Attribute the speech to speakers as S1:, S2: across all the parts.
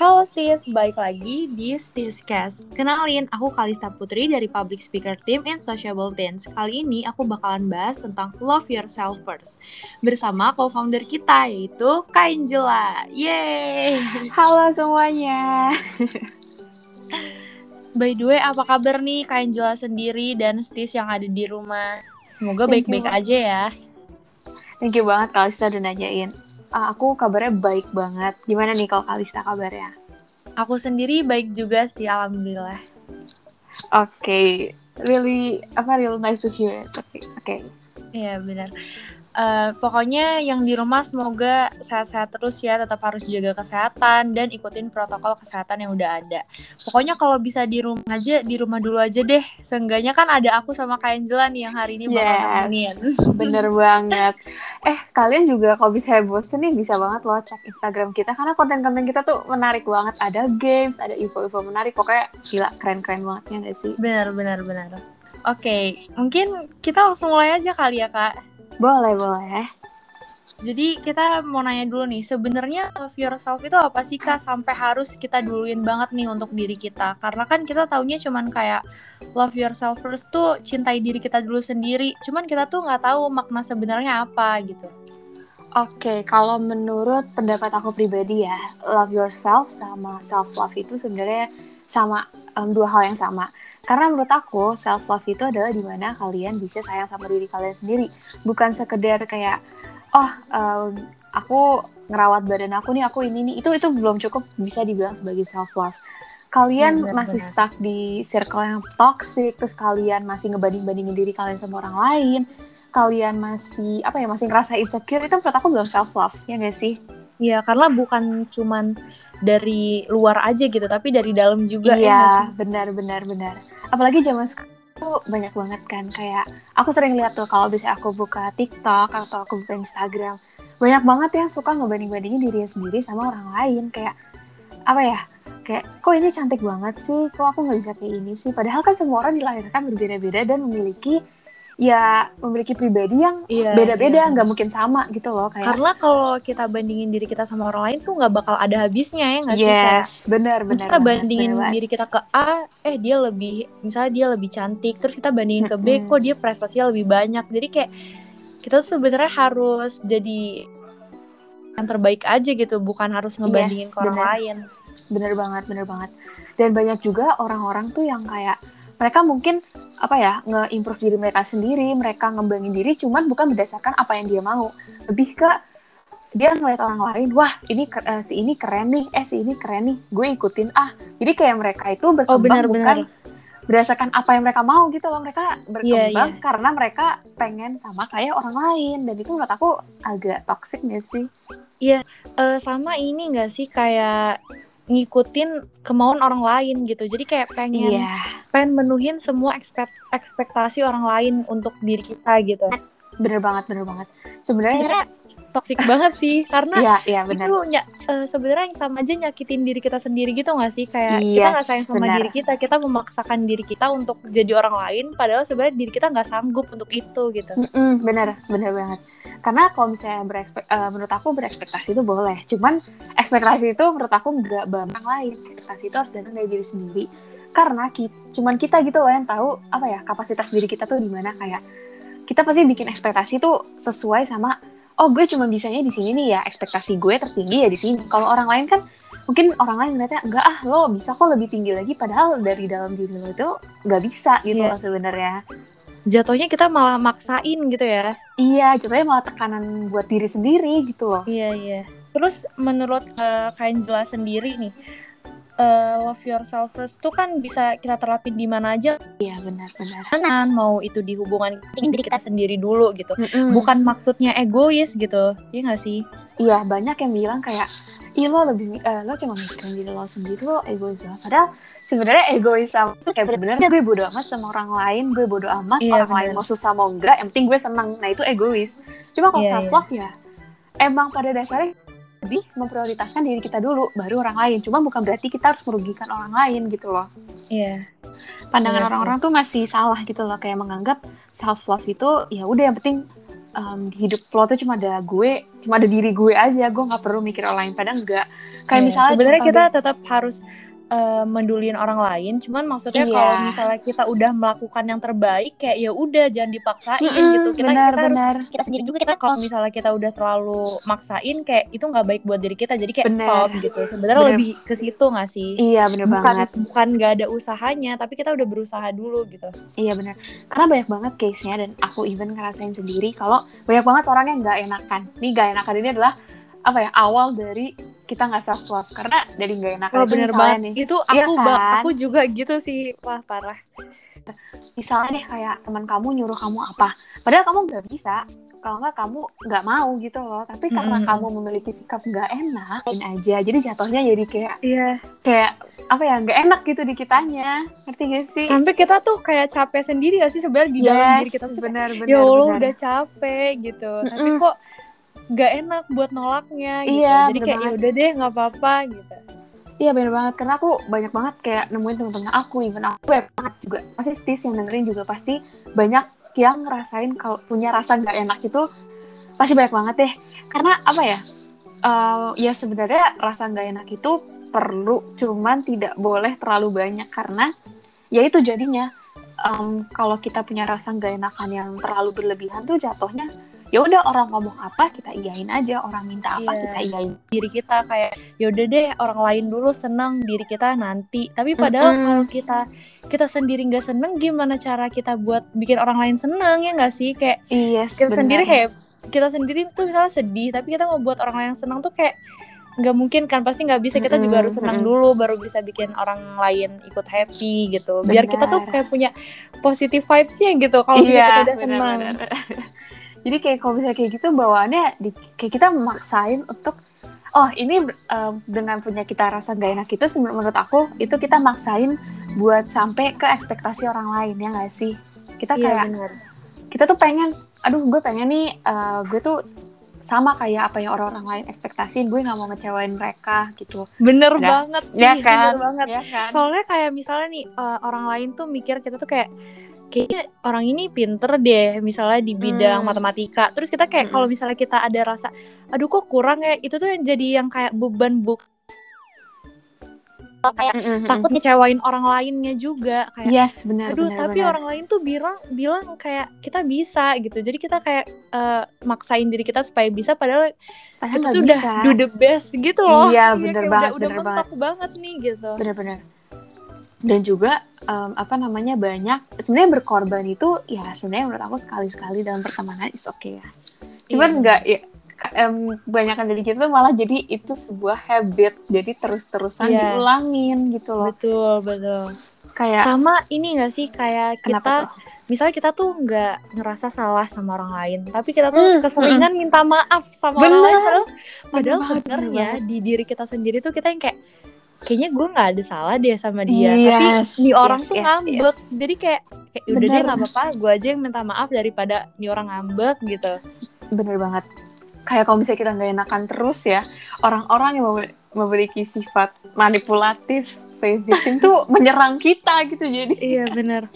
S1: Halo Stis, balik lagi di Stiscast. Kenalin, aku Kalista Putri dari Public Speaker Team in Sociable Teens. Kali ini aku bakalan bahas tentang Love Yourself First bersama co-founder kita yaitu Kak Angela. Yeay!
S2: Halo semuanya.
S1: By the way, apa kabar nih Kak Angela sendiri dan Stis yang ada di rumah? Semoga baik-baik aja ya.
S2: Thank you banget Kalista udah nanyain uh, aku kabarnya baik banget. Gimana nih kalau Kalista kabarnya?
S1: Aku sendiri baik juga sih, alhamdulillah.
S2: Oke, okay. really apa real nice to hear it. Oke, okay. oke. Okay.
S1: Iya benar uh, pokoknya yang di rumah semoga sehat-sehat terus ya tetap harus jaga kesehatan dan ikutin protokol kesehatan yang udah ada. Pokoknya kalau bisa di rumah aja di rumah dulu aja deh. Seenggaknya kan ada aku sama Kak Angela nih yang hari ini bakal yes, nemenin.
S2: bener banget. Eh kalian juga kalau bisa bosen nih bisa banget loh cek Instagram kita karena konten-konten kita tuh menarik banget. Ada games ada info-info menarik. Pokoknya gila keren-keren banget ya gak sih?
S1: Benar benar benar. Oke, okay, mungkin kita langsung mulai aja kali ya kak.
S2: Boleh, boleh.
S1: Jadi kita mau nanya dulu nih, sebenarnya love yourself itu apa sih kak? Sampai harus kita duluin banget nih untuk diri kita. Karena kan kita taunya cuman kayak love yourself first tuh cintai diri kita dulu sendiri. Cuman kita tuh nggak tahu makna sebenarnya apa gitu.
S2: Oke, okay, kalau menurut pendapat aku pribadi ya, love yourself sama self love itu sebenarnya sama um, dua hal yang sama. Karena menurut aku self love itu adalah di mana kalian bisa sayang sama diri kalian sendiri, bukan sekedar kayak oh um, aku ngerawat badan aku nih aku ini nih itu itu belum cukup bisa dibilang sebagai self love. Kalian ya, masih stuck di circle yang toxic, terus kalian masih ngebanding bandingin diri kalian sama orang lain, kalian masih apa ya masih ngerasa insecure itu menurut aku belum self love ya gak sih?
S1: Iya karena bukan cuman dari luar aja gitu tapi dari dalam juga
S2: ya iya ya, benar benar benar. Apalagi zaman sekarang tuh banyak banget kan kayak aku sering lihat tuh kalau bisa aku buka TikTok atau aku buka Instagram banyak banget yang suka ngebanding-bandingin dirinya sendiri sama orang lain kayak apa ya kayak kok ini cantik banget sih? Kok aku nggak bisa kayak ini sih? Padahal kan semua orang dilahirkan berbeda-beda dan memiliki ya memiliki pribadi yang iya, beda-beda iya. nggak iya. mungkin sama gitu loh kayak
S1: karena kalau kita bandingin diri kita sama orang lain tuh nggak bakal ada habisnya ya nggak
S2: yes, sih yes benar benar
S1: kita bandingin benar, diri kita ke A eh dia lebih misalnya dia lebih cantik terus kita bandingin ke B kok dia prestasinya lebih banyak jadi kayak kita tuh sebenarnya harus jadi yang terbaik aja gitu bukan harus ngebandingin yes, ke orang bener. lain
S2: bener banget bener banget dan banyak juga orang-orang tuh yang kayak mereka mungkin apa ya nge-improve diri mereka sendiri mereka ngembangin diri cuman bukan berdasarkan apa yang dia mau. Lebih ke dia ngeliat orang lain wah ini uh, si ini keren nih eh si ini keren nih gue ikutin ah. Jadi kayak mereka itu berkembang oh, bener, bukan bener. berdasarkan apa yang mereka mau gitu loh. Mereka berkembang yeah, yeah. karena mereka pengen sama kayak orang lain. Dan itu menurut aku agak toxic gak sih?
S1: Iya, uh, sama ini gak sih? Kayak ngikutin kemauan orang lain gitu. Jadi kayak pengen yeah. pengen menuhin semua ekspekt ekspektasi orang lain untuk diri kita gitu.
S2: Bener banget bener banget. Sebenarnya
S1: toksik banget sih. Karena
S2: yeah, yeah, bener.
S1: itu uh, sebenarnya sama aja nyakitin diri kita sendiri gitu gak sih? Kayak yes, kita nggak sayang sama bener. diri kita kita memaksakan diri kita untuk jadi orang lain padahal sebenarnya diri kita nggak sanggup untuk itu gitu.
S2: Mm -mm, bener bener banget. Karena kalau misalnya uh, menurut aku berekspektasi itu boleh cuman ekspektasi itu menurut aku nggak barang lain. Ekspektasi itu harus datang dari diri sendiri. Karena kita, cuman kita gitu loh yang tahu apa ya kapasitas diri kita tuh di mana. Kayak kita pasti bikin ekspektasi tuh sesuai sama oh gue cuma bisanya di sini nih ya ekspektasi gue tertinggi ya di sini. Kalau orang lain kan mungkin orang lain ngeliatnya enggak ah lo bisa kok lebih tinggi lagi padahal dari dalam diri lo itu nggak bisa gitu yeah. sebenarnya.
S1: Jatuhnya kita malah maksain gitu ya?
S2: Iya jatuhnya malah tekanan buat diri sendiri gitu loh.
S1: Iya iya. Terus menurut uh, kain jelas sendiri nih uh, love yourself first tuh kan bisa kita terapin di mana aja.
S2: Iya benar benar.
S1: Kan mau itu di hubungan diri kita sendiri dulu gitu. Mm -mm. bukan maksudnya egois gitu iya gak sih?
S2: Iya banyak yang bilang kayak ih lo lebih uh, lo cuma mikirin diri lo sendiri lo egois banget. Padahal sebenarnya egois sama kayak bener-bener gue bodo amat sama orang lain gue bodo amat iya, orang bener. lain mau susah mau enggak yang penting gue senang nah itu egois. Cuma kalau iya, self love iya. ya emang pada dasarnya lebih memprioritaskan diri kita dulu baru orang lain. Cuma bukan berarti kita harus merugikan orang lain gitu loh.
S1: Iya.
S2: Pandangan iya orang-orang tuh masih salah gitu loh. Kayak menganggap self love itu ya udah yang penting um, di hidup lo tuh cuma ada gue cuma ada diri gue aja. Gue nggak perlu mikir orang lain. Padahal enggak kayak
S1: Iya,
S2: misalnya
S1: sebenarnya kita
S2: deh,
S1: tetap harus uh, mendulin orang lain cuman maksudnya
S2: Iya.
S1: kalau misalnya kita udah melakukan yang terbaik kayak ya udah jangan dipaksain
S2: Mm-mm,
S1: gitu kita
S2: benar
S1: kita harus
S2: benar
S1: kita sendiri juga kita kalau misalnya kita udah terlalu maksain kayak itu nggak baik buat diri kita jadi kayak
S2: Bener.
S1: stop gitu sebenarnya lebih ke situ nggak sih
S2: iya bener
S1: bukan
S2: banget
S1: bukan nggak ada usahanya tapi kita udah berusaha dulu gitu
S2: Iya benar. Karena banyak banget case-nya dan aku even ngerasain sendiri kalau banyak banget orang yang nggak enakan. Nih nggak enakan ini adalah apa ya awal dari kita nggak self love karena dari nggak
S1: Wah
S2: itu
S1: bener banget.
S2: nih.
S1: Itu
S2: Iya
S1: aku ba-
S2: kan?
S1: aku juga gitu sih. Wah parah.
S2: Misalnya deh kayak teman kamu nyuruh kamu apa. Padahal kamu nggak bisa. Kalau nggak kamu nggak mau gitu loh. Tapi karena
S1: Mm-mm.
S2: kamu memiliki sikap nggak enak lain aja. Jadi jatuhnya jadi kayak
S1: iya.
S2: kayak apa ya nggak enak gitu di kitanya. Ngerti gak sih?
S1: Sampai kita tuh kayak capek sendiri gak sih sebenarnya di dalam diri kita tuh
S2: benar benar
S1: ya Allah udah capek gitu. Tapi
S2: Mm-mm.
S1: kok gak enak buat nolaknya gitu.
S2: Iya,
S1: jadi kayak ya udah deh nggak apa-apa gitu.
S2: Iya bener banget. Karena aku banyak banget kayak nemuin temen-temen aku even aku banyak banget juga. Pasti stis yang dengerin juga pasti banyak yang ngerasain kalau punya rasa nggak enak itu pasti banyak banget deh. Karena apa ya? Eh, ya sebenarnya rasa nggak enak itu perlu cuman tidak boleh terlalu banyak. Karena ya itu jadinya em, kalau kita punya rasa nggak enakan yang terlalu berlebihan tuh jatuhnya ya udah orang ngomong apa kita iyain aja orang minta apa
S1: Iya.
S2: kita iyain
S1: diri kita kayak ya udah deh orang lain dulu seneng diri kita nanti tapi padahal
S2: Mm-mm.
S1: kalau kita kita sendiri nggak seneng gimana cara kita buat bikin orang lain seneng ya nggak sih kayak
S2: yes
S1: kita
S2: bener.
S1: sendiri kayak kita sendiri tuh misalnya sedih tapi kita mau buat orang lain seneng tuh kayak nggak mungkin kan pasti nggak bisa kita juga
S2: Mm-mm,
S1: harus senang
S2: mm-mm.
S1: dulu baru bisa bikin orang lain ikut happy gitu biar kita tuh kayak punya positive vibes ya gitu kalau misalnya kita udah senang.
S2: Jadi kayak kalau misalnya kayak gitu bawaannya di, kayak kita memaksain untuk oh ini em, dengan punya kita rasa gak enak itu menurut aku itu kita maksain buat sampai ke ekspektasi orang lain ya nggak sih? Kita
S1: iya
S2: kayak
S1: benar.
S2: kita tuh pengen aduh gue pengen nih eh, gue tuh sama kayak apa yang orang-orang lain ekspektasiin gue nggak mau ngecewain mereka gitu.
S1: Bener
S2: Ya.
S1: banget sih
S2: ya kan?
S1: bener banget.
S2: Ya kan?
S1: Soalnya kayak misalnya nih eh, orang lain tuh mikir kita tuh kayak kayaknya orang ini pinter deh misalnya di bidang
S2: Hmm.
S1: matematika. Terus kita kayak
S2: Mm-mm.
S1: kalau misalnya kita ada rasa aduh kok kurang ya? Itu tuh yang jadi yang kayak beban buk kayak
S2: Mm-mm,
S1: takut ngecewain orang lainnya juga. Kayak
S2: yes benar
S1: aduh
S2: benar,
S1: tapi
S2: benar.
S1: orang lain tuh bilang bilang kayak kita bisa gitu. Jadi kita kayak eh, maksain diri kita supaya bisa padahal
S2: Padahal
S1: kita tuh udah
S2: bisa.
S1: do the best gitu loh.
S2: Iya,
S1: Kayak
S2: bener
S1: udah-
S2: banget,
S1: udah,
S2: bener
S1: mentok banget. nih gitu.
S2: Benar-benar dan juga em, apa namanya banyak sebenarnya berkorban itu ya sebenarnya menurut aku sekali-sekali dalam pertemanan is oke ya cuman
S1: Iya.
S2: nggak ya em, kebanyakan dari kita malah jadi itu sebuah habit jadi terus-terusan
S1: Iya.
S2: diulangin gitu loh
S1: betul betul
S2: kayak
S1: sama ini gak sih kayak kita
S2: tuh?
S1: misalnya kita tuh nggak ngerasa salah sama orang lain tapi kita tuh
S2: Hmm,
S1: keseringan minta maaf sama
S2: Bener.
S1: orang lain padahal, sebenarnya di diri kita sendiri tuh kita yang kayak kayaknya gue nggak ada salah deh sama dia
S2: Yes,
S1: tapi nih orang
S2: yes,
S1: tuh
S2: yes,
S1: ngambek.
S2: yes.
S1: jadi kayak, kayak udah deh nggak apa-apa gue aja yang minta maaf daripada nih orang ngambek gitu.
S2: Bener banget. Kayak kalau misalnya kita nggak enakan terus ya orang-orang yang mem- memiliki sifat manipulatif victim tuh menyerang kita gitu jadi.
S1: Iya bener.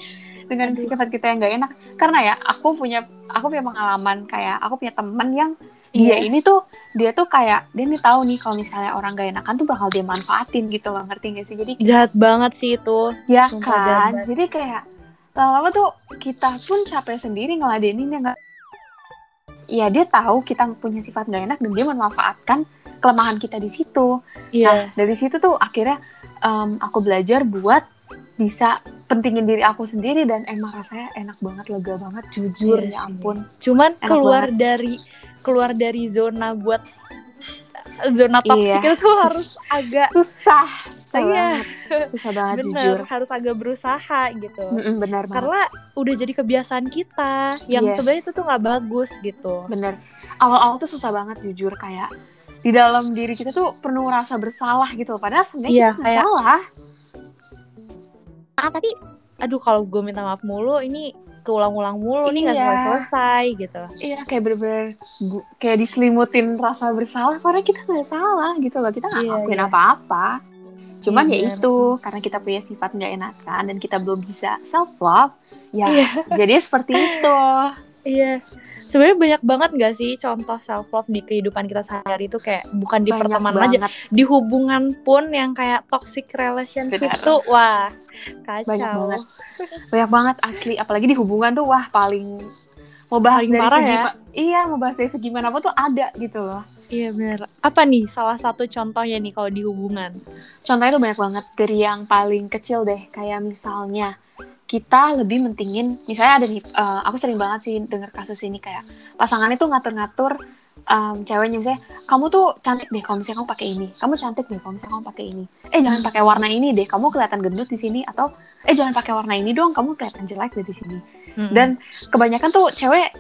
S2: Dengan
S1: Aduh.
S2: sifat kita yang gak enak. Karena ya aku punya aku punya pengalaman kayak aku punya temen yang dia
S1: Iya.
S2: ini tuh dia tuh kayak dia nih tahu nih kalau misalnya orang gak enakan tuh bakal dia manfaatin gitu loh ngerti gak sih? Jadi
S1: jahat banget sih itu.
S2: Ya
S1: Sumpah,
S2: kan?
S1: jahat banget.
S2: jadi kayak lama-lama tuh kita pun capek sendiri ngeladenin yang gak ya dia tahu kita punya sifat gak enak dan dia memanfaatkan kelemahan kita di situ.
S1: Iya.
S2: Nah, dari situ tuh akhirnya em, aku belajar buat bisa pentingin diri aku sendiri dan emang rasanya enak banget, lega banget, jujur
S1: Iya
S2: ya ampun.
S1: cuman keluar dari keluar dari zona buat zona toksik
S2: Iya.
S1: itu tuh harus agak
S2: Susah, susah
S1: Iya.
S2: banget, susah banget
S1: bener
S2: jujur.
S1: harus agak berusaha gitu
S2: Mm-mm, benar banget,
S1: karena udah jadi kebiasaan kita yang
S2: Yes.
S1: sebenarnya itu tuh nggak bagus gitu
S2: bener. Awal-awal tuh susah banget jujur kayak di dalam diri kita tuh penuh rasa bersalah gitu. Padahal sebenarnya
S1: Iya,
S2: kita nggak
S1: kayak-
S2: salah.
S1: ah tapi aduh kalau gue minta maaf mulu ini keulang-ulang mulu nih nggak
S2: Iya.
S1: selesai gitu
S2: Iya kayak bener-bener kayak diselimutin rasa bersalah karena kita nggak salah gitu loh. Kita nggak
S1: Iya,
S2: ngelakuin
S1: iya.
S2: apa-apa. Cuman
S1: Iya,
S2: ya itu karena kita punya sifat nggak enakan dan kita belum bisa self love, ya
S1: Iya.
S2: jadi seperti itu.
S1: iya sebenarnya banyak banget gak sih contoh self love di kehidupan kita sehari itu kayak bukan di
S2: Banyak
S1: pertemanan aja di hubungan pun yang kayak toxic relationship
S2: Benar.
S1: tuh wah kacau.
S2: Banyak banget. banyak banget asli. Apalagi di hubungan tuh wah paling mau bahas
S1: Paling
S2: dari segi
S1: ya.
S2: iya mau bahas dari segi mana tuh ada gitu loh.
S1: Iya bener apa nih salah satu contohnya nih kalau di hubungan?
S2: Contohnya tuh banyak banget. Dari yang paling kecil deh kayak misalnya kita lebih mentingin misalnya ada nih eh, aku sering banget sih denger kasus ini kayak pasangannya tuh ngatur-ngatur em, ceweknya misalnya kamu tuh cantik deh kalau misalnya kamu pakai ini kamu cantik deh kalau misalnya kamu pakai ini. Eh jangan pakai warna ini deh kamu kelihatan gendut di sini atau eh jangan pakai warna ini dong kamu kelihatan jelek deh di sini.
S1: Mm-mm.
S2: dan kebanyakan tuh cewek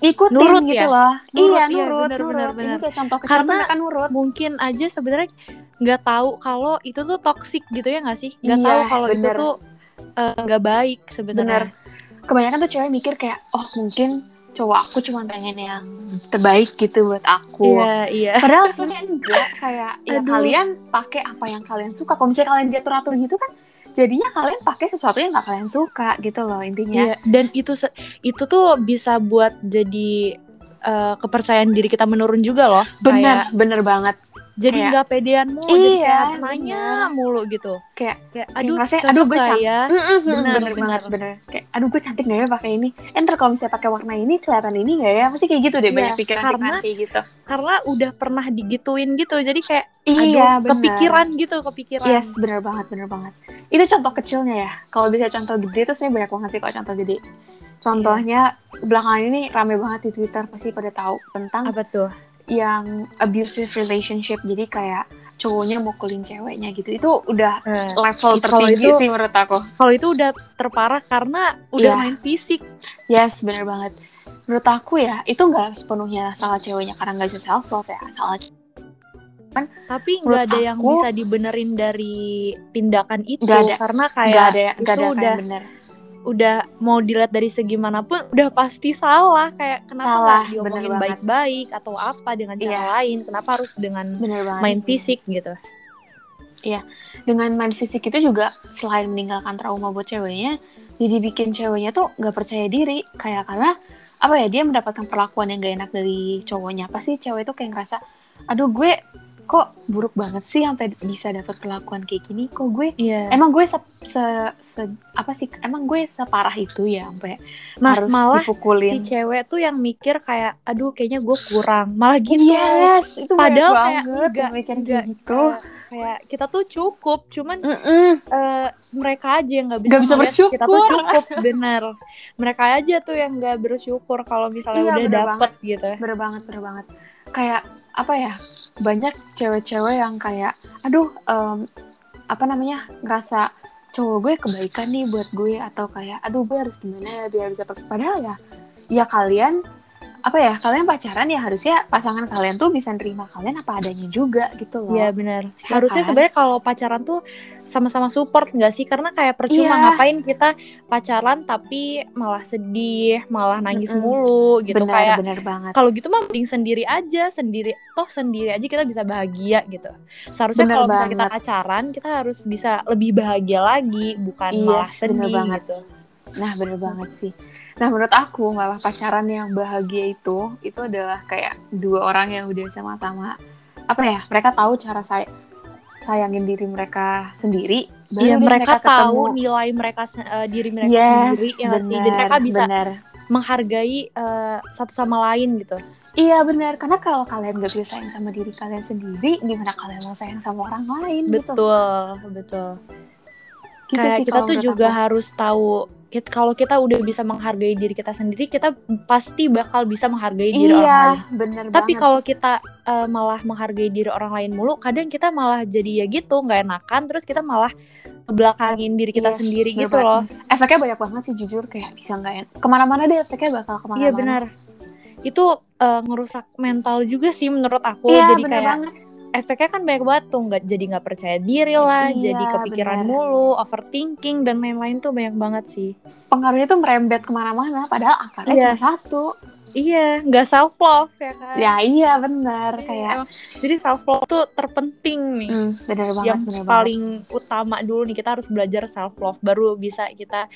S2: ikutin
S1: Nurut
S2: gitu
S1: ya?
S2: loh.
S1: Nurut,
S2: iya
S1: iya,
S2: nurut
S1: bener,
S2: nurut.
S1: bener,
S2: ini
S1: bener.
S2: kayak contoh kecil
S1: Karena-
S2: mereka nurut.
S1: mungkin aja sebenarnya nggak tahu kalau itu tuh toxic gitu ya nggak sih? Nggak
S2: Iya,
S1: tahu kalau itu tuh eh, nggak baik
S2: bener.
S1: Sebenarnya
S2: kebanyakan tuh cewek mikir kayak oh mungkin cowok aku cuma pengen yang terbaik gitu buat aku.
S1: Iya iya.
S2: Padahal sebenarnya enggak. Kayak ya
S1: Aduh.
S2: kalian pakai apa yang kalian suka. Kalau misalnya kalian diatur atur gitu kan jadinya kalian pakai sesuatu yang gak kalian suka gitu loh intinya.
S1: Iya, dan itu itu tuh bisa buat jadi eh, kepercayaan diri kita menurun juga loh.
S2: bener
S1: Kayak,
S2: bener banget
S1: jadi
S2: kayak-
S1: nggak pedean mulu, jadi
S2: Iya,
S1: kayak nanya mulu gitu.
S2: kayak
S1: Kayak
S2: Kayak
S1: aduh, cocok
S2: aduh, gue cap-
S1: ya?
S2: bener,
S1: Bener,
S2: bener,
S1: bener.
S2: banget bener kayak aduh gue cantik gak ya pakai ini enter kalau misalnya pakai warna ini kelihatan ini gak ya pasti kayak gitu deh
S1: Iya,
S2: banyak pikiran
S1: karena-
S2: kayak gitu
S1: Karena udah pernah digituin gitu, jadi kayak
S2: iya
S1: aduh, kepikiran gitu, kepikiran.
S2: Yes, bener banget, bener banget. Itu contoh kecilnya ya. Kalau bisa contoh gede itu sebenarnya banyak banget sih kalau contoh gede. Contohnya belakangan ini rame banget di Twitter pasti pada tahu tentang
S1: Apa tuh?
S2: Yang abusive relationship. Jadi kayak cowoknya mukulin ceweknya gitu. Itu udah
S1: Eh,
S2: level tertinggi
S1: itu-
S2: sih menurut aku.
S1: kalau itu udah terparah karena udah
S2: Iya.
S1: main fisik.
S2: Yes, bener banget. Menurut aku ya, itu nggak sepenuhnya salah ceweknya karena nggak bisa self love ya. Salah
S1: Tapi
S2: Menurut
S1: nggak ada yang
S2: aku-
S1: bisa dibenerin dari tindakan itu
S2: Nggak ada.
S1: karena kayak
S2: nggak ada, nggak
S1: itu
S2: ada
S1: udah
S2: bener.
S1: Udah mau dilihat dari segi mana pun udah pasti salah. Kayak kenapa
S2: Salah, bener
S1: diomongin baik-baik atau apa dengan cara
S2: Iya.
S1: lain? Kenapa harus dengan main fisik gitu?
S2: Dengan main fisik itu juga selain meninggalkan trauma buat ceweknya jadi bikin ceweknya tuh nggak percaya diri. Kayak karena apa ya dia mendapatkan perlakuan yang gak enak dari cowoknya. Apa sih cewek itu kayak ngerasa aduh gue kok buruk banget sih sampai bisa dapat perlakuan kayak gini? Kok gue
S1: iya.
S2: emang gue se, se- se- apa sih emang gue separah itu ya sampai
S1: nah
S2: harus
S1: malah
S2: dipukulin?
S1: si cewek tuh yang mikir kayak aduh kayaknya gue kurang. Malah gitu.
S2: Yes itu
S1: Padahal kayak
S2: banget
S1: enggak- enggak,
S2: gitu.
S1: kayak, kayak kita tuh cukup cuman
S2: Mm-mm.
S1: eh, mereka aja yang nggak bisa,
S2: Nggak bisa
S1: ngeliat kita tuh
S2: bersyukur.
S1: cukup bener. Mereka aja tuh yang nggak bersyukur kalau misalnya
S2: Iya,
S1: udah dapet gitu.
S2: Bener banget bener banget kayak apa ya banyak cewek-cewek yang kayak aduh em, apa namanya ngerasa cowok gue kebaikan nih buat gue atau kayak aduh gue harus gimana ya biar bisa padahal ya ya kalian apa ya kalian pacaran ya harusnya pasangan kalian tuh bisa nerima kalian apa adanya juga gitu loh
S1: Iya benar.
S2: Ya
S1: Harusnya
S2: kan?
S1: sebenarnya kalau pacaran tuh sama-sama support nggak sih? Karena kayak percuma
S2: Iya.
S1: ngapain kita pacaran tapi malah sedih, malah nangis
S2: Mm-mm.
S1: mulu gitu
S2: bener
S1: kayak.
S2: bener banget
S1: Kalau gitu mah mending sendiri aja, sendiri toh sendiri aja kita bisa bahagia gitu. Seharusnya
S2: Bener
S1: kalau misalnya kita pacaran, kita harus bisa lebih bahagia lagi, bukan malah
S2: Yes, bener
S1: sedih
S2: banget.
S1: gitu.
S2: Nah, bener banget sih. Nah, menurut aku malah pacaran yang bahagia itu itu adalah kayak dua orang yang udah sama-sama apa ya? Mereka tahu cara saya sayangin diri mereka sendiri.
S1: Iya mereka, tahu
S2: ketemu.
S1: nilai mereka eh, diri mereka
S2: yes,
S1: sendiri, ya sih?
S2: bener,
S1: jadi mereka bisa
S2: bener.
S1: menghargai eh, satu sama lain gitu.
S2: Iya benar, karena kalau kalian gak bisa sayang sama diri kalian sendiri, gimana kalian mau sayang sama orang lain gitu?
S1: Betul, betul.
S2: Gitu
S1: kayak
S2: sih
S1: kita tuh juga
S2: aku.
S1: harus tahu kit- kalau kita udah bisa menghargai diri kita sendiri kita pasti bakal bisa menghargai diri orang
S2: Iya,
S1: lain
S2: bener
S1: tapi
S2: banget.
S1: kalau kita eh, malah menghargai diri orang lain mulu kadang kita malah jadi ya gitu nggak enakan terus kita malah belakangin diri kita
S2: Yes,
S1: sendiri gitu loh
S2: banget. Efeknya banyak banget sih jujur kayak bisa nggak en- ke mana-mana deh efeknya bakal ke mana-mana.
S1: iya benar itu eh, ngerusak mental juga sih menurut aku
S2: Iya
S1: jadi
S2: bener
S1: kayak
S2: banget.
S1: Efeknya kan banyak banget tuh nggak jadi nggak percaya diri lah
S2: Iya,
S1: jadi kepikiran
S2: bener.
S1: mulu overthinking dan lain-lain tuh banyak banget sih
S2: Pengaruhnya tuh merembet ke mana-mana, padahal akarnya
S1: Iya.
S2: cuma satu.
S1: iya nggak self love ya kan
S2: ya iya benar
S1: Iya,
S2: kayak
S1: emang. jadi self love tuh terpenting nih
S2: hmm, benar banget
S1: yang
S2: banget
S1: paling utama dulu nih kita harus belajar self love baru bisa kita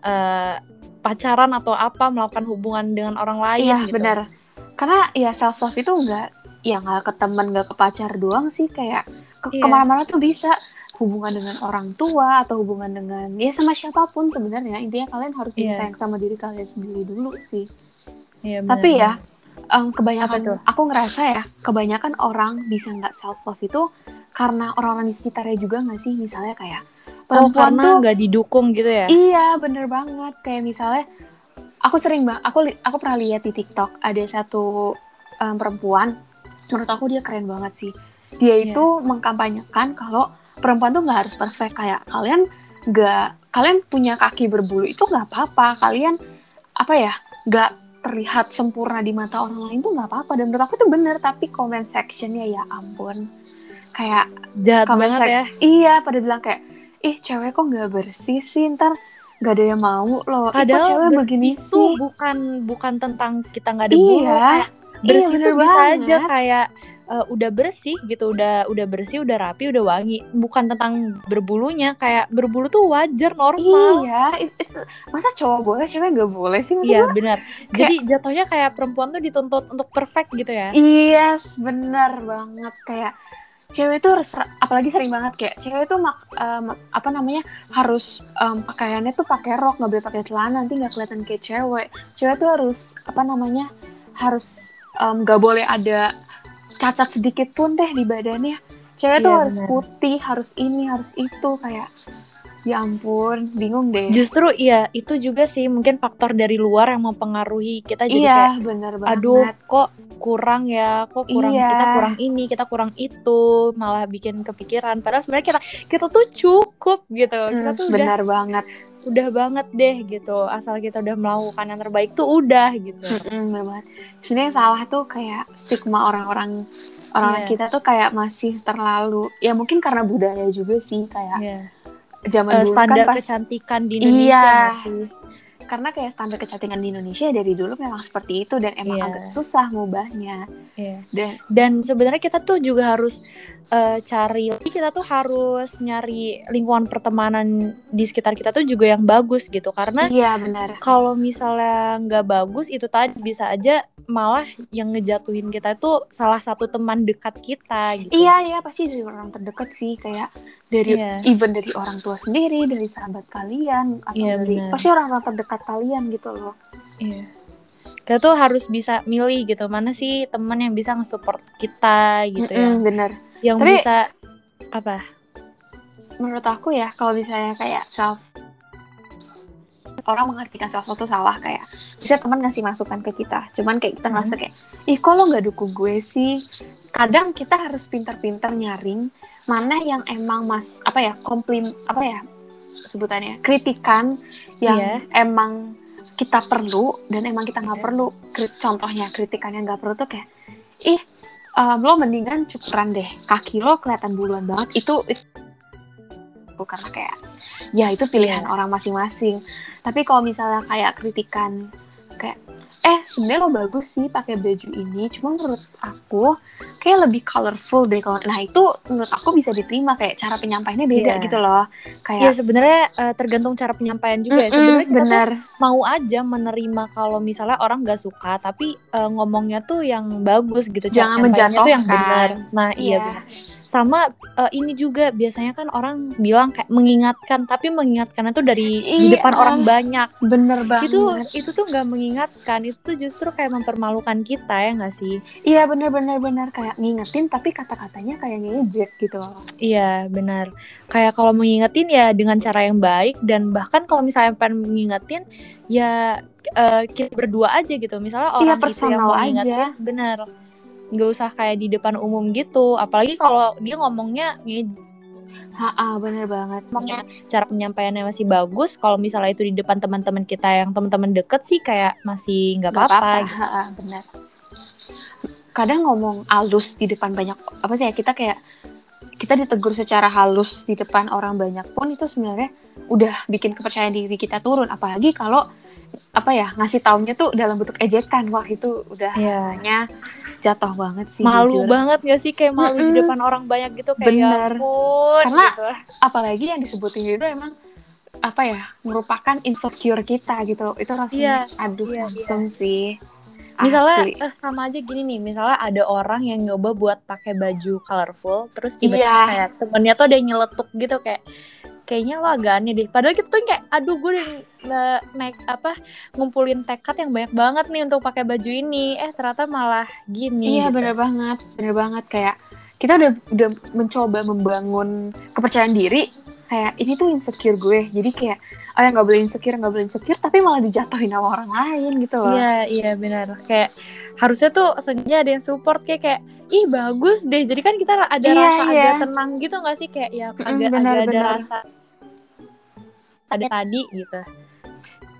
S1: eh, pacaran atau apa melakukan hubungan dengan orang lain
S2: iya
S1: gitu.
S2: benar karena ya self love itu enggak ya nggak ke teman nggak ke pacar doang sih kayak ke
S1: Iya.
S2: ke mana-mana tuh bisa. Hubungan dengan orang tua atau hubungan dengan ya sama siapa pun sebenarnya. Intinya kalian harus bisa
S1: Iya.
S2: sayang sama diri kalian sendiri dulu sih.
S1: Iya, benar,
S2: tapi ya em, kebanyakan aku ngerasa ya kebanyakan orang bisa nggak self love itu karena orang-orang di sekitarnya juga nggak sih? Misalnya kayak
S1: oh
S2: perempuan
S1: karena
S2: tuh
S1: nggak didukung gitu ya?
S2: Iya, bener banget. Kayak misalnya, aku sering bang, aku aku pernah lihat di TikTok ada satu em, perempuan, menurut aku dia keren banget sih. Dia
S1: Iya.
S2: itu mengkampanyekan kalau perempuan tuh nggak harus perfect. Kayak kalian nggak kalian punya kaki berbulu itu nggak apa-apa. Kalian apa ya nggak terlihat sempurna di mata orang lain tuh nggak apa-apa. Dan menurut aku tuh bener tapi comment sectionnya ya ampun. Kayak
S1: jahat banget ya.
S2: Iya pada bilang kayak ih cewek kok nggak bersih sih? Ntar nggak ada yang mau loh. Ih,
S1: padahal
S2: cewek begini sih?
S1: bukan bukan tentang kita nggak ada bulu
S2: iya.
S1: kayak bersih
S2: iya,
S1: tuh bisa
S2: banget.
S1: aja kayak eh, udah bersih gitu udah udah bersih udah rapi udah wangi bukan tentang berbulunya kayak berbulu tuh wajar normal
S2: iya it- it's- masa cowok boleh cewek nggak boleh sih maksud
S1: Iya benar. Jadi jatuhnya kayak perempuan tuh dituntut untuk perfect gitu ya.
S2: yes bener banget kayak cewek tuh harus apalagi sering banget kayak cewek tuh mak, em, apa namanya harus em, pakaiannya tuh pakai rok nggak boleh pakai celana nanti nggak kelihatan kayak cewek cewek tuh harus apa namanya harus nggak boleh ada cacat sedikit pun deh di badannya. Cewek tuh
S1: Iya,
S2: harus putih harus ini harus itu kayak ya ampun bingung deh.
S1: Justru iya itu juga sih mungkin faktor dari luar yang mempengaruhi kita jadi
S2: iya
S1: kayak
S2: bener banget.
S1: aduh kok kurang ya kok kurang
S2: Iya.
S1: kita kurang ini kita kurang itu malah bikin kepikiran. Padahal sebenarnya kita kita tuh cukup gitu. Kita
S2: Hmm,
S1: tuh udah
S2: benar banget
S1: udah banget deh gitu asal kita udah melakukan yang terbaik tuh udah gitu
S2: bener banget. Sebenarnya yang salah tuh kayak stigma orang-orang orang
S1: Iya.
S2: kita tuh kayak masih terlalu ya mungkin karena budaya juga sih kayak
S1: Iya.
S2: zaman
S1: Eh,
S2: dulu
S1: standar
S2: kan pas
S1: kecantikan di Indonesia
S2: Iya.
S1: nggak sih
S2: karena kayak standar kecantikan di Indonesia dari dulu memang seperti itu dan emang
S1: Iya.
S2: agak susah ngubahnya.
S1: Iya.
S2: Dan
S1: dan sebenarnya kita tuh juga harus eh, cari kita tuh harus nyari lingkungan pertemanan di sekitar kita tuh juga yang bagus gitu karena
S2: iya benar.
S1: kalau misalnya nggak bagus itu tadi bisa aja malah yang ngejatuhin kita tuh salah satu teman dekat kita gitu
S2: Iya iya pasti dari orang terdekat sih kayak dari
S1: Iya.
S2: even dari orang tua sendiri, dari sahabat kalian atau
S1: Iya,
S2: dari
S1: benar.
S2: pasti orang-orang terdekat kalian gitu loh.
S1: Iya. kita tuh harus bisa milih gitu mana sih teman yang bisa nge-support kita gitu ya
S2: Mm-mm, bener.
S1: yang
S2: Tapi-
S1: bisa apa
S2: menurut aku ya kalau misalnya kayak self orang mengartikan self love tuh salah kayak bisa teman ngasih masukan ke kita cuman kayak kita
S1: Hmm.
S2: ngerasa kayak ih kok lo nggak dukung gue sih kadang kita harus pintar-pintar nyaring mana yang emang mas apa ya komplim apa ya sebutannya kritikan yang
S1: Iya.
S2: emang kita perlu dan emang kita nggak
S1: Iya.
S2: perlu Krit- contohnya kritikan yang nggak perlu tuh kayak ih em, lo mendingan cukuran deh kaki lo kelihatan buluan banget itu, itu karena kayak ya itu pilihan
S1: Iya.
S2: orang masing-masing tapi kalau misalnya kayak kritikan kayak eh sebenarnya lo bagus sih pakai baju ini cuma menurut aku kayak lebih colorful deh kalau nah itu menurut aku bisa diterima kayak cara penyampaiannya beda
S1: Iya.
S2: gitu loh
S1: ya
S2: kayak
S1: sebenarnya eh, tergantung cara penyampaian juga ya
S2: Mm-mm,
S1: sebenarnya
S2: bener
S1: mau aja menerima kalau misalnya orang nggak suka tapi eh, ngomongnya tuh yang bagus gitu
S2: Jangan
S1: nyampainya tuh yang
S2: menjatuhkan.
S1: benar nah iya
S2: Iya.
S1: benar sama eh, ini juga biasanya kan orang bilang kayak mengingatkan tapi mengingatkannya tuh dari di
S2: Iya.
S1: depan orang banyak.
S2: Bener banget.
S1: Itu itu tuh nggak mengingatkan itu tuh justru kayak mempermalukan kita ya nggak sih?
S2: Iya bener bener bener. Kayak ngingetin tapi kata-katanya kayak ngejek gitu loh.
S1: Iya benar kayak kalau mengingetin ya dengan cara yang baik dan bahkan kalau misalnya pengen mengingetin ya eh, kita berdua aja gitu. Misalnya
S2: Iya,
S1: orang itu yang mau
S2: aja.
S1: benar nggak usah kayak di depan umum gitu. Apalagi kalau dia ngomongnya
S2: Ha, bener banget.
S1: Ngomongnya cara penyampaiannya masih bagus. Kalau misalnya itu di depan teman-teman kita yang teman-teman deket sih kayak masih nggak apa-apa gitu.
S2: Bener. Kadang ngomong halus di depan banyak apa sih ya kita kayak kita ditegur secara halus di depan orang banyak pun itu sebenarnya udah bikin kepercayaan diri kita turun. Apalagi kalau apa ya ngasih taunya tuh dalam bentuk ejekan. Wah itu udah
S1: Iya.
S2: rasanya jatuh banget sih
S1: malu
S2: jujur.
S1: banget gak sih kayak malu di
S2: Mm-mm.
S1: depan orang banyak gitu kayak ya
S2: Bener.
S1: ampun
S2: Karena-
S1: gitu.
S2: apalagi yang disebutin itu emang apa ya merupakan insecure kita gitu itu rasanya aduh
S1: iya,
S2: langsung sih
S1: misalnya
S2: Asli.
S1: eh, sama aja gini nih misalnya ada orang yang nyoba buat pakai baju colorful terus tiba-tiba
S2: Iya.
S1: kayak temennya tuh ada yang nyeletuk gitu kayak kayaknya lo agak aneh deh. Padahal kita tuh kayak aduh gue udah naik apa ngumpulin tekad yang banyak banget nih untuk pakai baju ini. Eh ternyata malah gini
S2: iya
S1: gitu.
S2: bener banget bener banget. Kayak kita udah udah mencoba membangun kepercayaan diri kayak ini tuh insecure gue. Jadi kayak oh ya nggak boleh insecure nggak boleh insecure tapi malah dijatuhin sama orang lain gitu loh.
S1: Iya iya benar kayak harusnya tuh sengaja ada yang support kayak kayak ih bagus deh. Jadi kan kita ada
S2: Iya,
S1: rasa
S2: iya.
S1: agak tenang gitu nggak sih? Kayak ya agak
S2: benar,
S1: agak ada
S2: benar.
S1: rasa ada tadi gitu.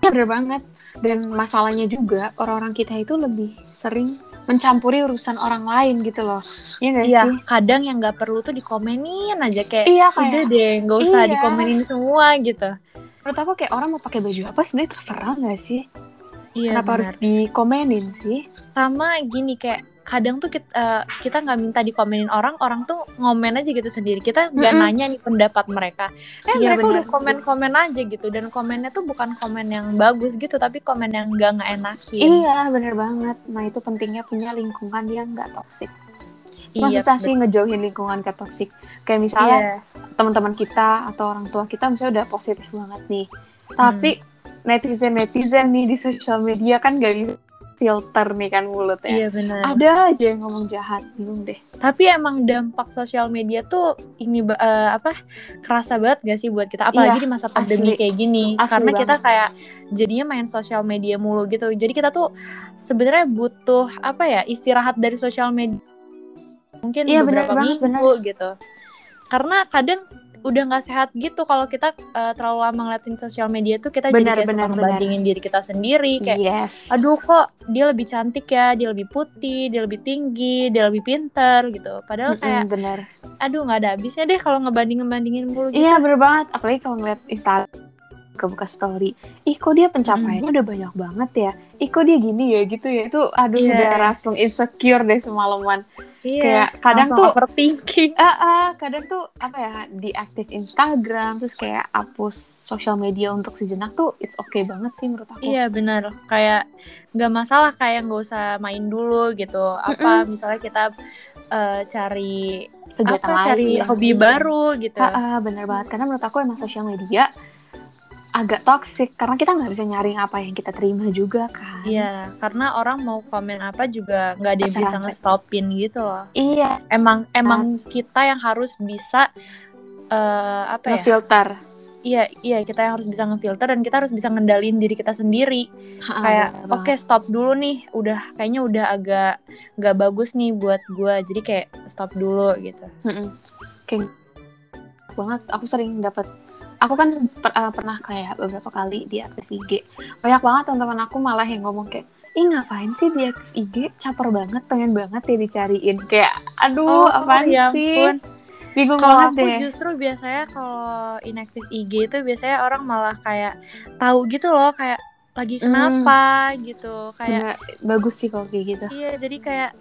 S2: Iya, bener banget. Dan masalahnya juga orang-orang kita itu lebih sering mencampuri urusan orang lain gitu loh. Iya gak
S1: Iya
S2: sih?
S1: kadang yang nggak perlu tuh dikomenin aja kayak
S2: iya
S1: udah
S2: kayak
S1: deh nggak usah
S2: Iya.
S1: dikomenin semua gitu.
S2: Menurut aku kayak orang mau pakai baju apa sebenarnya terserah gak sih?
S1: Iya
S2: kenapa harus
S1: benar.
S2: dikomenin sih?
S1: Sama gini kayak kadang tuh kita eh, kita nggak minta dikomenin orang orang tuh ngomen aja gitu sendiri. Kita nggak
S2: Mm-mm.
S1: nanya nih pendapat mereka. Eh
S2: Iya,
S1: mereka
S2: benar.
S1: udah komen-komen aja gitu. Dan komennya tuh bukan komen yang bagus gitu tapi komen yang nggak nggak enakin
S2: iya bener banget. Nah itu pentingnya punya lingkungan yang gak toksik Cuma
S1: Iya,
S2: susah sih ngejauhin lingkungan ke toksik kayak misalnya
S1: Iya.
S2: teman-teman kita atau orang tua kita misalnya udah positif banget nih. Tapi
S1: Hmm.
S2: netizen netizen nih di sosial media kan gak bisa filter nih kan mulutnya
S1: Iya benar.
S2: ada aja yang ngomong jahat bingung deh
S1: Tapi emang dampak sosial media tuh ini eh, apa kerasa banget gak sih buat kita apalagi
S2: Iya,
S1: di masa pandemi
S2: asli.
S1: kayak gini
S2: Asli
S1: karena kita
S2: banget.
S1: kayak jadinya main sosial media mulu gitu. Jadi kita tuh sebenarnya butuh apa ya istirahat dari sosial media mungkin
S2: Iya, benar
S1: beberapa
S2: banget,
S1: minggu gitu. Karena kadang udah nggak sehat gitu kalau kita eh, terlalu lama ngeliatin sosial media tuh kita
S2: Benar,
S1: jadi kayak suka ngebandingin diri kita sendiri kayak
S2: yes.
S1: Aduh kok dia lebih cantik ya, dia lebih putih, dia lebih tinggi, dia lebih pinter gitu. Padahal kayak
S2: Mm-mm, bener
S1: aduh nggak ada habisnya deh kalau ngebanding ngebandingin mulu gitu.
S2: iya bener banget. Apalagi kalau ngeliat Instagram buka story ih kok dia pencapaiannya udah banyak banget ya? Ih kok dia gini ya? Gitu ya. Itu aduh
S1: Iya.
S2: udah langsung insecure deh semalaman
S1: Iya.
S2: kayak kadang tuh
S1: overthinking.
S2: Ah, ah, kadang tuh apa ya diaktif Instagram terus kayak hapus sosial media untuk sejenak tuh it's okay banget sih menurut aku
S1: Iya benar. Kayak nggak masalah kayak nggak usah main dulu gitu. Apa misalnya kita eh, cari
S2: kegiatan
S1: apa
S2: lain
S1: cari hobi baru gitu.
S2: Ah, ah, bener banget karena menurut aku emang sosial media agak toxic karena kita nggak bisa nyaring apa yang kita terima juga kan
S1: Iya, karena orang mau komen apa juga nggak ada yang bisa ngestopin gitu loh.
S2: iya
S1: Emang emang kita yang harus bisa eh apa ya?
S2: ngefilter
S1: Iya, iya kita yang harus bisa ngefilter dan kita harus bisa ngendalin diri kita sendiri.
S2: Ah,
S1: kayak oke
S2: banget.
S1: stop dulu nih udah kayaknya udah agak nggak bagus nih buat gua jadi kayak stop dulu gitu
S2: Mm-mm. kayak banget aku sering dapat aku kan per- eh, pernah kayak beberapa kali di aktif IG banyak banget teman-teman aku malah yang ngomong kayak ih ngapain sih di aktif IG caper banget pengen banget ya dicariin. Kayak aduh apaan
S1: ya
S2: sih?
S1: ampun.
S2: bingung
S1: kalau
S2: banget
S1: aku
S2: deh.
S1: justru biasanya kalau inaktif IG itu biasanya orang malah kayak tahu gitu loh kayak lagi
S2: Hmm.
S1: kenapa? gitu. Kayak
S2: Bener, bagus sih kalau kayak gitu.
S1: Iya jadi kayak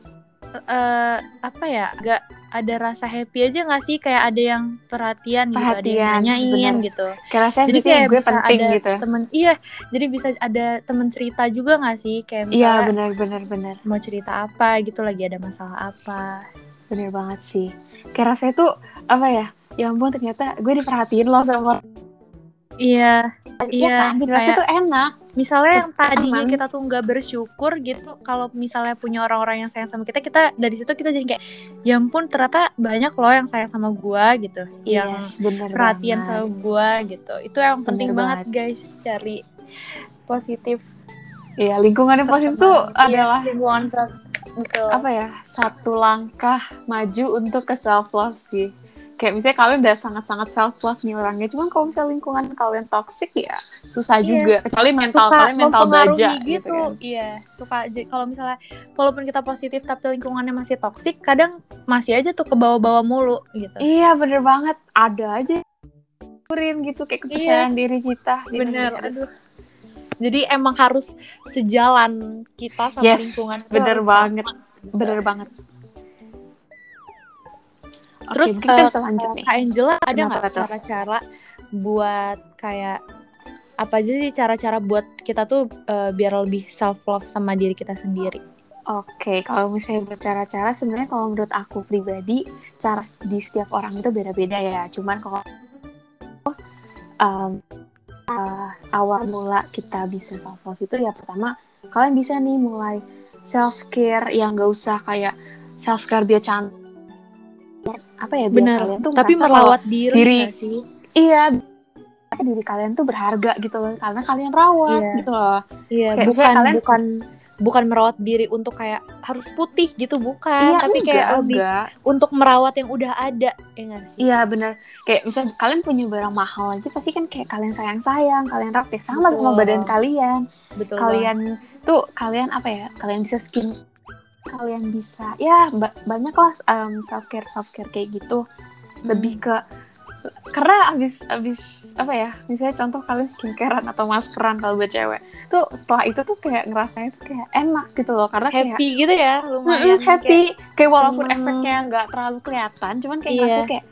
S1: eh apa ya gak ada rasa happy aja nggak sih? Kayak ada yang perhatian, gitu ada
S2: Perhatian,
S1: yang nanyain
S2: bener.
S1: gitu. Jadi
S2: gitu
S1: kayak
S2: gue
S1: bisa
S2: penting
S1: ada
S2: gitu.
S1: temen iya jadi bisa ada temen cerita juga nggak sih? Kayak
S2: iya
S1: misalnya
S2: benar benar benar
S1: mau cerita apa gitu lagi ada masalah apa.
S2: Bener banget sih. Kayak rasanya tuh apa ya ya ampun ternyata gue diperhatiin loh sama orang.
S1: Iya
S2: Iya kan? Jadi rasanya
S1: kayak-
S2: tuh enak
S1: misalnya yang tadinya kita tuh nggak bersyukur gitu kalau misalnya punya orang-orang yang sayang sama kita kita dari situ kita jadi kayak ya ampun ternyata banyak loh yang sayang sama gua gitu yang
S2: Yes,
S1: perhatian
S2: banget.
S1: sama gua gitu itu yang penting
S2: Bener
S1: banget guys cari positif
S2: Iya, lingkungan yang positif tuh
S1: Iya,
S2: adalah
S1: lingkungan betul.
S2: apa ya? Satu langkah maju untuk ke self love sih. Kayak misalnya kalian udah sangat-sangat self love nih orangnya, cuman kalau misalnya lingkungan kalian toxic ya susah
S1: Iya.
S2: juga. Kecuali mental
S1: suka
S2: kalian mental baja
S1: gitu,
S2: gitu kan.
S1: iya suka kalau misalnya walaupun kita positif tapi lingkungannya masih toksik kadang masih aja tuh ke bawah-bawah mulu gitu
S2: Iya, bener banget. Ada aja kurin gitu kayak kepercayaan diri kita. gitu.
S1: bener aduh Jadi emang harus sejalan kita sama
S2: yes,
S1: lingkungan.
S2: bener banget,
S1: sama.
S2: bener banget.
S1: Terus
S2: kita
S1: eh,
S2: bisa lanjut nih.
S1: Kak Angela ada nggak cara-cara buat kayak apa aja sih cara-cara buat kita tuh eh, biar lebih self love sama diri kita sendiri?
S2: Oke, kalau misalnya bercara-cara, sebenarnya kalau menurut aku pribadi, cara di setiap orang itu beda-beda ya. Cuman kalau um, uh, awal mula kita bisa self love itu ya pertama kalian bisa nih mulai self care yang gak usah kayak self care biar cantik apa ya kalian tuh
S1: Tapi merawat diri,
S2: diri-
S1: sih?
S2: iya diri kalian tuh berharga gitu loh karena kalian rawat
S1: Iya.
S2: gitu loh
S1: Iya,
S2: Kayak
S1: bukan
S2: kalian-
S1: bukan bukan merawat diri untuk kayak harus putih gitu bukan,
S2: iya
S1: tapi
S2: enggak,
S1: kayak lebih
S2: enggak.
S1: untuk merawat yang udah ada, ya nggak sih?
S2: Iya bener Kayak misalnya kalian punya barang mahal aja Pasti kan kayak kalian sayang-sayang Kalian rapi Sama sama
S1: Betul.
S2: badan kalian
S1: Betul.
S2: Kalian tuh Kalian apa ya Kalian bisa skin Kalian bisa Ya ba- banyak lah um, Self-care Self-care kayak gitu. Lebih ke Karena abis Abis Apa ya Misalnya contoh kalian skincarean Atau maskeran Kalau buat cewek Tuh setelah itu tuh kayak Ngerasanya tuh kayak enak gitu loh Karena kayak
S1: happy gitu ya, lumayan
S2: happy kayak, walaupun
S1: seneng.
S2: efeknya nggak terlalu kelihatan cuman kayak
S1: Iya.
S2: ngerasa kayak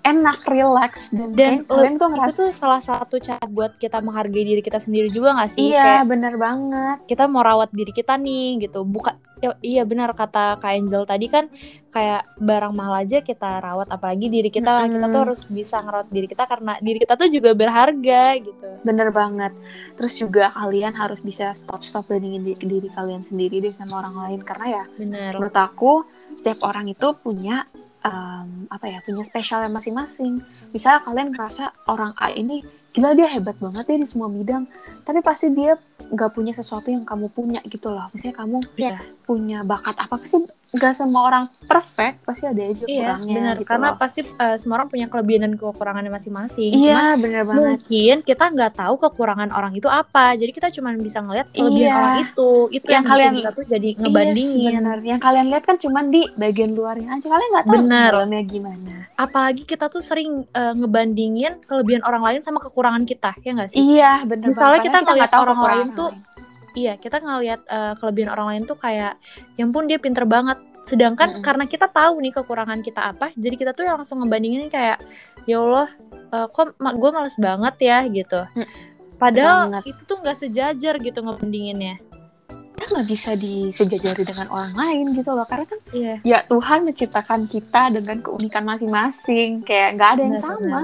S2: enak relax dan,
S1: dan
S2: kalian tuh
S1: itu
S2: ngerasa
S1: tuh salah satu cara buat kita menghargai diri kita sendiri juga gak sih?
S2: Iya
S1: kayak
S2: bener banget.
S1: kita mau rawat diri kita nih gitu. Bukan ya, iya benar kata Kak Angel tadi kan kayak barang mahal aja kita rawat apalagi diri kita
S2: Mm-mm.
S1: kita tuh harus bisa ngerawat diri kita karena diri kita tuh juga berharga gitu.
S2: Bener banget. Terus juga kalian harus bisa stop stop bandingin diri, diri kalian sendiri deh sama orang lain. Karena ya
S1: bener.
S2: menurut aku setiap orang itu punya em, apa ya punya spesialnya masing-masing. Misalnya kalian ngerasa orang A ini gila dia hebat banget ya di semua bidang tapi pasti dia nggak punya sesuatu yang kamu punya gitu loh. Misalnya kamu
S1: Iya.
S2: Punya bakat apa sih nggak semua orang perfect pasti ada aja
S1: iya
S2: kurangnya
S1: benar.
S2: gitu
S1: karena
S2: loh.
S1: pasti eh, semua orang punya kelebihan dan kekurangannya masing-masing.
S2: Iya bener
S1: Cuman
S2: banget.
S1: mungkin kita nggak tahu kekurangan orang itu apa. Jadi kita cuma bisa ngelihat kelebihan
S2: Iya.
S1: orang itu. Itu
S2: Yang
S1: yang,
S2: kalian-
S1: kita tuh jadi
S2: Iya
S1: ngebandingin.
S2: benar yang kalian lihat kan cuma di bagian luarnya aja. Kalian nggak tahu
S1: Benar.
S2: dalamnya gimana.
S1: Apalagi kita tuh sering eh, ngebandingin kelebihan orang lain sama kekurangan kita. Ya nggak sih?
S2: Iya bener
S1: Misalnya
S2: banget.
S1: kita
S2: nggak tahu
S1: orang lain tuh, iya kita ngelihat eh, kelebihan orang lain tuh kayak yang pun dia pinter banget. Sedangkan
S2: Mm-mm.
S1: karena kita tahu nih kekurangan kita apa jadi kita tuh langsung ngebandingin kayak ya Allah eh, kok gue males banget ya gitu.
S2: Mm,
S1: padahal
S2: banget.
S1: itu tuh nggak sejajar gitu ngebandinginnya.
S2: Kita nggak bisa disejajari dengan orang lain gitu loh karena kan
S1: iya.
S2: ya Tuhan menciptakan kita dengan keunikan masing-masing kayak nggak ada yang
S1: Benar,
S2: sama.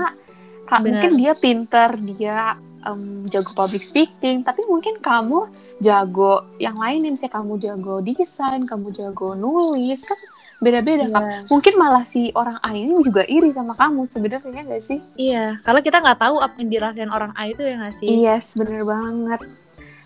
S2: Kak,
S1: Benar.
S2: mungkin dia pinter dia em, jago public speaking tapi mungkin kamu jago yang lain nih misalnya kamu jago desain kamu jago nulis kan beda-beda Kak.
S1: Iya.
S2: mungkin malah si orang A ini juga iri sama kamu sebenarnya nggak sih
S1: iya kalau kita nggak tahu apa yang dirasain orang A itu ya nggak sih
S2: yes bener banget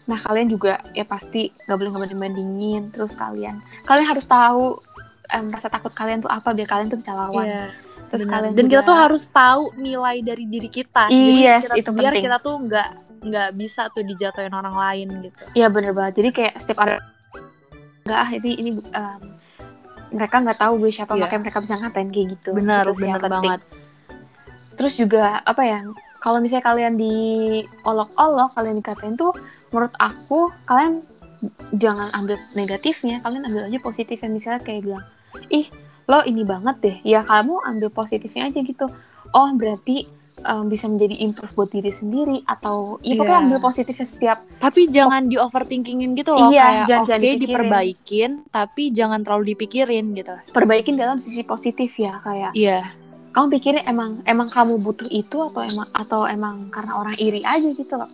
S2: nah kalian juga ya pasti nggak boleh ngebanding-bandingin terus kalian kalian harus tahu em, rasa takut kalian tuh apa biar kalian tuh bisa lawan
S1: Iya.
S2: terus
S1: Benar.
S2: kalian
S1: dan kita
S2: juga-
S1: tuh harus tahu nilai dari diri kita
S2: Yes,
S1: kita,
S2: itu
S1: biar
S2: penting.
S1: kita tuh nggak nggak bisa tuh dijatuhin orang lain gitu
S2: Iya bener banget. Jadi kayak setiap ada nggak ah ini ini um, mereka nggak tahu gue siapa
S1: Iya.
S2: makanya mereka bisa ngatain kayak gitu.
S1: benar
S2: Itu sih yang
S1: benar banget
S2: Terus juga apa ya? Kalau misalnya kalian diolok-olok, kalian dikatain tuh, menurut aku kalian jangan ambil negatifnya, kalian ambil aja positifnya. Misalnya kayak bilang, ih lo ini banget deh. Ya kamu ambil positifnya aja gitu. Oh berarti um, bisa menjadi improve buat diri sendiri atau ya pokoknya
S1: Iya.
S2: ambil positifnya setiap
S1: tapi jangan di overthinkingin gitu loh
S2: Iya,
S1: kayak oke
S2: dipikirin.
S1: diperbaikin tapi jangan terlalu dipikirin gitu.
S2: Perbaikin dalam sisi positif ya kayak
S1: iya.
S2: Kamu pikirin emang emang kamu butuh itu atau emang atau emang karena orang iri aja gitu loh.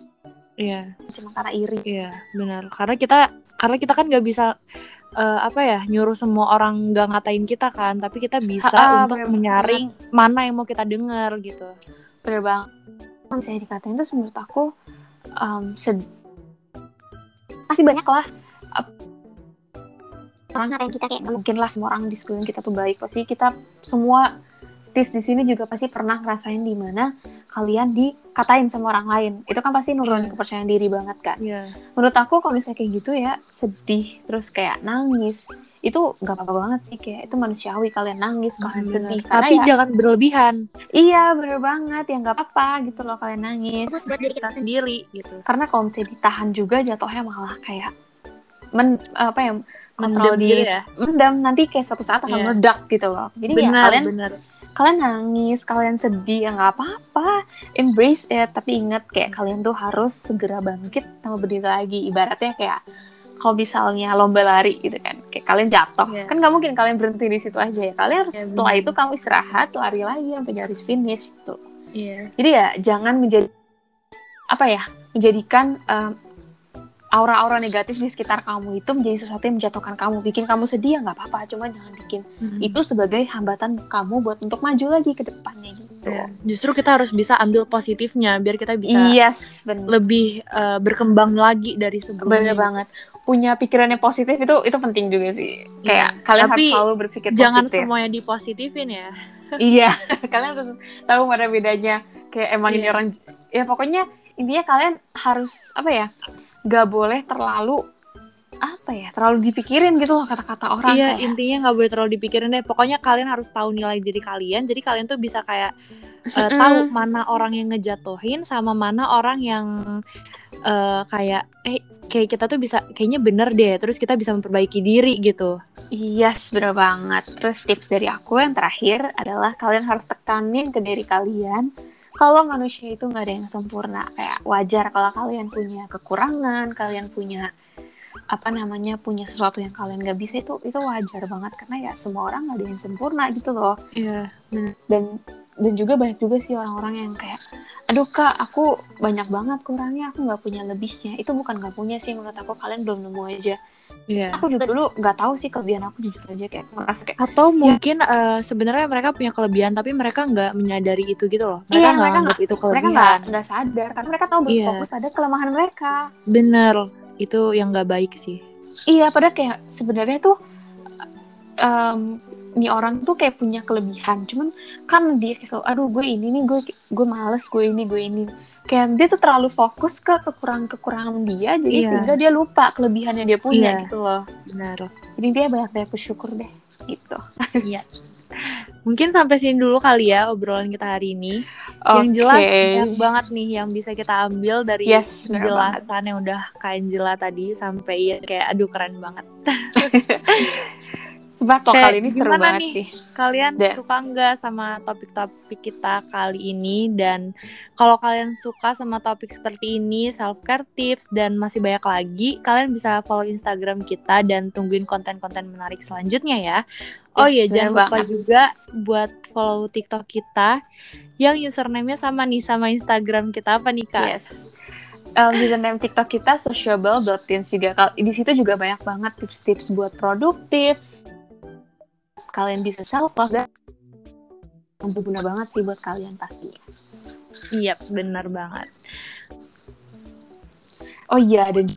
S1: Iya.
S2: Cuma karena iri.
S1: Iya benar. Karena kita karena kita kan nggak bisa eh, apa ya nyuruh semua orang nggak ngatain kita kan tapi kita bisa
S2: Ha-ha,
S1: untuk menyaring mana yang mau kita denger gitu
S2: bener banget kalau misalnya dikatain terus menurut aku um, sed- masih banyak lah. Uh, orang ngatain kita kayak "Nggak mungkin lah semua orang di sekeliling kita tuh baik. Pasti kita semua stis di sini juga pasti pernah ngerasain di mana kalian dikatain sama orang lain. Itu kan pasti nurunin
S1: Iya.
S2: kepercayaan diri banget kan.
S1: Iya.
S2: Menurut aku kalau misalnya kayak gitu ya sedih terus kayak nangis itu nggak apa-apa banget sih kayak itu manusiawi kalian nangis kalian
S1: Bener.
S2: sedih karena
S1: Tapi
S2: ya,
S1: jangan berlebihan.
S2: iya bener banget ya nggak apa-apa gitu loh kalian nangis
S1: Fokus buat diri kita sendiri gitu.
S2: karena kalau misalnya ditahan juga jatuhnya malah kayak men apa ya kontrol
S1: Mendem
S2: di
S1: gitu ya.
S2: mendam nanti kayak suatu saat akan
S1: Iya.
S2: meledak gitu loh jadi ya
S1: Benar,
S2: kalian
S1: benar.
S2: kalian nangis kalian sedih ya nggak apa-apa embrace it tapi ingat kayak kalian tuh harus segera bangkit sama berdiri lagi ibaratnya kayak kalau misalnya lomba lari gitu kan kayak kalian jatuh
S1: Iya.
S2: kan nggak mungkin kalian berhenti di situ aja ya kalian harus
S1: Iya,
S2: setelah itu kamu istirahat lari lagi sampai nyaris finish gitu
S1: Iya.
S2: jadi ya jangan menjadi apa ya menjadikan em, aura-aura negatif di sekitar kamu itu menjadi sesuatu yang menjatuhkan kamu bikin kamu sedih ya nggak apa-apa cuma jangan bikin
S1: Hmm.
S2: itu sebagai hambatan kamu buat untuk maju lagi ke depannya gitu
S1: Iya. Justru kita harus bisa ambil positifnya biar kita bisa
S2: yes bener
S1: lebih eh, berkembang lagi dari sebelumnya.
S2: bener banget punya pikiran yang positif itu itu penting juga sih kayak kalian
S1: Tapi
S2: harus selalu berpikir
S1: Jangan
S2: positif
S1: semuanya dipositifin ya.
S2: iya kalian harus tahu mana bedanya kayak emang ini
S1: Iya.
S2: orang ya pokoknya intinya kalian harus apa ya gak boleh terlalu apa ya terlalu dipikirin gitu loh kata-kata orang
S1: iya,
S2: kayak,
S1: intinya nggak boleh terlalu dipikirin deh. Pokoknya kalian harus tahu nilai diri kalian. Jadi kalian tuh bisa kayak
S2: Mm-mm.
S1: tahu mana orang yang ngejatuhin sama mana orang yang eh, kayak eh kayak kita tuh bisa kayaknya bener deh. Terus kita bisa memperbaiki diri gitu.
S2: yes bener banget terus tips dari aku yang terakhir adalah kalian harus tekanin ke diri kalian kalau manusia itu nggak ada yang sempurna kayak wajar kalau kalian punya kekurangan kalian punya apa namanya punya sesuatu yang kalian nggak bisa itu itu wajar banget karena ya semua orang nggak ada yang sempurna gitu loh
S1: Iya.
S2: dan dan juga banyak juga sih orang-orang yang kayak aduh kak aku banyak banget kurangnya aku nggak punya lebihnya itu bukan nggak punya sih menurut aku kalian belum nemu aja
S1: Iya.
S2: aku juga dulu nggak tahu sih kelebihan aku jujur aja kayak merasa kayak
S1: Atau mungkin eh, sebenarnya mereka punya kelebihan tapi mereka nggak menyadari itu gitu loh. Mereka
S2: Iya,
S1: nggak
S2: mereka
S1: anggap itu
S2: mereka
S1: kelebihan.
S2: nggak nggak sadar karena mereka tahu
S1: Iya.
S2: fokus ada kelemahan mereka
S1: Bener. Itu yang nggak baik sih.
S2: iya padahal kayak sebenarnya tuh em nih orang tuh kayak punya kelebihan cuman kan dia kayak selalu, aduh gue ini nih gue gue males gue ini gue ini kayak dia tuh terlalu fokus ke kekurangan kekurangan dia jadi
S1: Iya.
S2: sehingga dia lupa kelebihannya dia punya
S1: Iya.
S2: gitu loh
S1: Benar.
S2: jadi dia banyak banyak bersyukur deh gitu
S1: Mungkin sampai sini dulu kali ya obrolan kita hari ini. Yang jelas banyak banget nih yang bisa kita ambil dari
S2: Yes,
S1: penjelasan yang udah Kak Angela tadi sampai ya kayak aduh keren banget.
S2: Sebab
S1: Kayak
S2: kali ini seru banget
S1: nih?
S2: sih
S1: Kalian
S2: Dan-
S1: suka nggak sama topik-topik kita kali ini dan kalau kalian suka sama topik seperti ini, self care tips dan masih banyak lagi, kalian bisa follow Instagram kita dan tungguin konten-konten menarik selanjutnya ya. Oh iya,
S2: Yes,
S1: jangan lupa
S2: banget.
S1: juga buat follow TikTok kita yang username-nya sama nih sama Instagram kita apa nih Kak?
S2: Yes. Um, username TikTok kita sociable.teens juga. Di situ juga banyak banget tips-tips buat produktif. Kalian bisa self love dan berguna banget sih buat kalian pastinya.
S1: Iya, benar banget.
S2: Oh iya, dan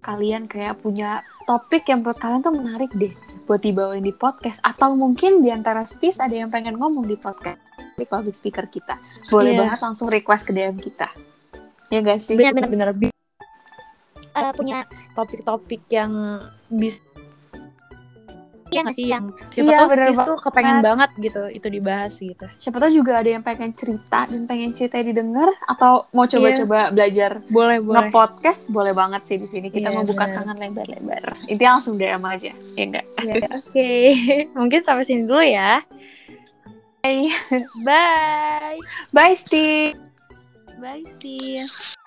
S2: kalian kayak punya topik yang menurut kalian tuh menarik deh buat dibawain di podcast atau mungkin di antara stis ada yang pengen ngomong di podcast di public speaker kita. Boleh
S1: Iya.
S2: banget langsung request ke DM kita. Ya gak sih?
S1: Benar-benar
S3: eh, punya
S1: topik-topik yang bisa
S3: Iya nggak sih yang
S1: siapa
S2: Iya,
S1: tahu
S2: bener
S1: tuh kepengen banget gitu itu dibahas gitu.
S2: Siapa tahu juga ada yang pengen cerita dan pengen cerita didengar atau mau coba-coba belajar
S1: Boleh, boleh.
S2: nge-podcast boleh banget sih di sini. Kita
S1: Iya,
S2: membuka
S1: bener.
S2: tangan lebar-lebar. Intinya langsung DM aja. Ya enggak?
S1: Iya, Oke, mungkin sampai sini dulu ya.
S2: Bye.
S1: Bye.
S2: Bye, Steve.
S1: Bye, Steve.